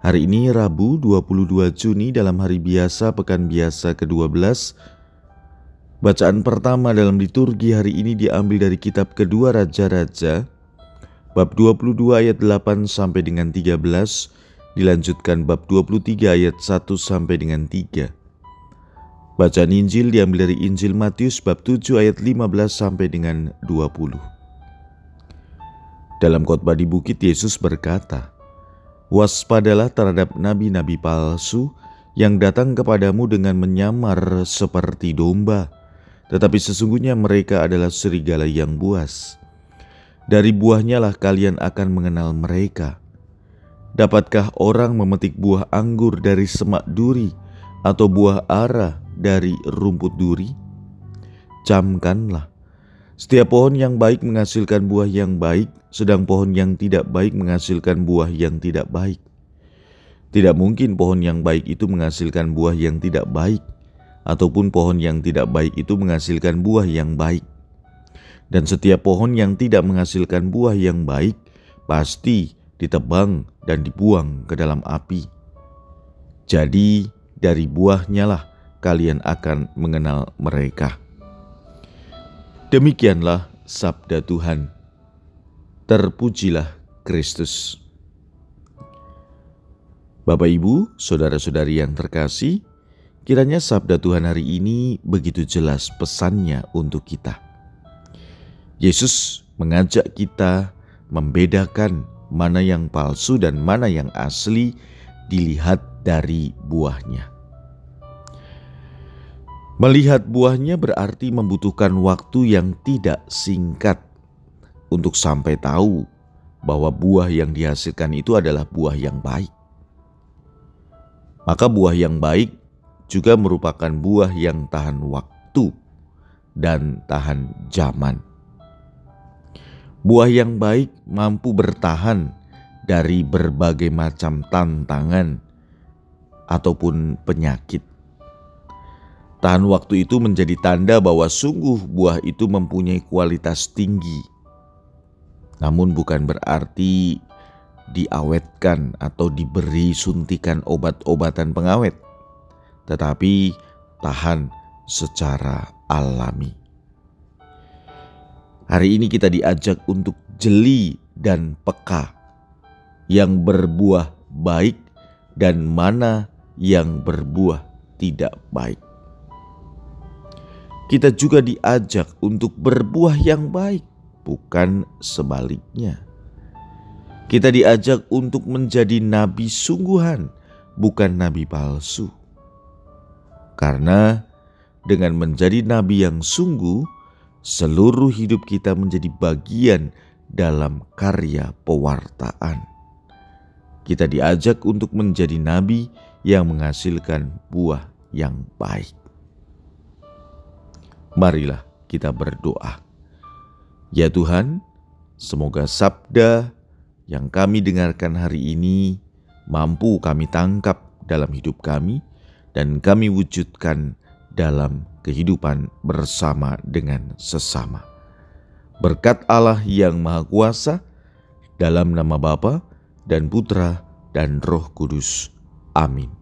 Hari ini Rabu 22 Juni dalam hari biasa pekan biasa ke-12. Bacaan pertama dalam liturgi hari ini diambil dari kitab kedua Raja-Raja bab 22 ayat 8 sampai dengan 13 dilanjutkan bab 23 ayat 1 sampai dengan 3. Bacaan Injil diambil dari Injil Matius bab 7 ayat 15 sampai dengan 20. Dalam khotbah di bukit Yesus berkata, Waspadalah terhadap nabi-nabi palsu yang datang kepadamu dengan menyamar seperti domba, tetapi sesungguhnya mereka adalah serigala yang buas. Dari buahnya lah kalian akan mengenal mereka. Dapatkah orang memetik buah anggur dari semak duri atau buah ara dari rumput duri? Camkanlah setiap pohon yang baik menghasilkan buah yang baik, sedang pohon yang tidak baik menghasilkan buah yang tidak baik. Tidak mungkin pohon yang baik itu menghasilkan buah yang tidak baik, ataupun pohon yang tidak baik itu menghasilkan buah yang baik. Dan setiap pohon yang tidak menghasilkan buah yang baik pasti ditebang dan dibuang ke dalam api. Jadi, dari buahnya lah kalian akan mengenal mereka. Demikianlah sabda Tuhan. Terpujilah Kristus. Bapak, Ibu, saudara-saudari yang terkasih, kiranya sabda Tuhan hari ini begitu jelas pesannya untuk kita. Yesus mengajak kita membedakan mana yang palsu dan mana yang asli dilihat dari buahnya. Melihat buahnya berarti membutuhkan waktu yang tidak singkat untuk sampai tahu bahwa buah yang dihasilkan itu adalah buah yang baik. Maka buah yang baik juga merupakan buah yang tahan waktu dan tahan zaman. Buah yang baik mampu bertahan dari berbagai macam tantangan ataupun penyakit. Tahan waktu itu menjadi tanda bahwa sungguh buah itu mempunyai kualitas tinggi. Namun bukan berarti diawetkan atau diberi suntikan obat-obatan pengawet, tetapi tahan secara alami. Hari ini kita diajak untuk jeli dan peka yang berbuah baik dan mana yang berbuah tidak baik kita juga diajak untuk berbuah yang baik, bukan sebaliknya. Kita diajak untuk menjadi nabi sungguhan, bukan nabi palsu. Karena dengan menjadi nabi yang sungguh, seluruh hidup kita menjadi bagian dalam karya pewartaan. Kita diajak untuk menjadi nabi yang menghasilkan buah yang baik. Marilah kita berdoa. Ya Tuhan, semoga sabda yang kami dengarkan hari ini mampu kami tangkap dalam hidup kami dan kami wujudkan dalam kehidupan bersama dengan sesama. Berkat Allah yang Maha Kuasa, dalam nama Bapa dan Putra dan Roh Kudus. Amin.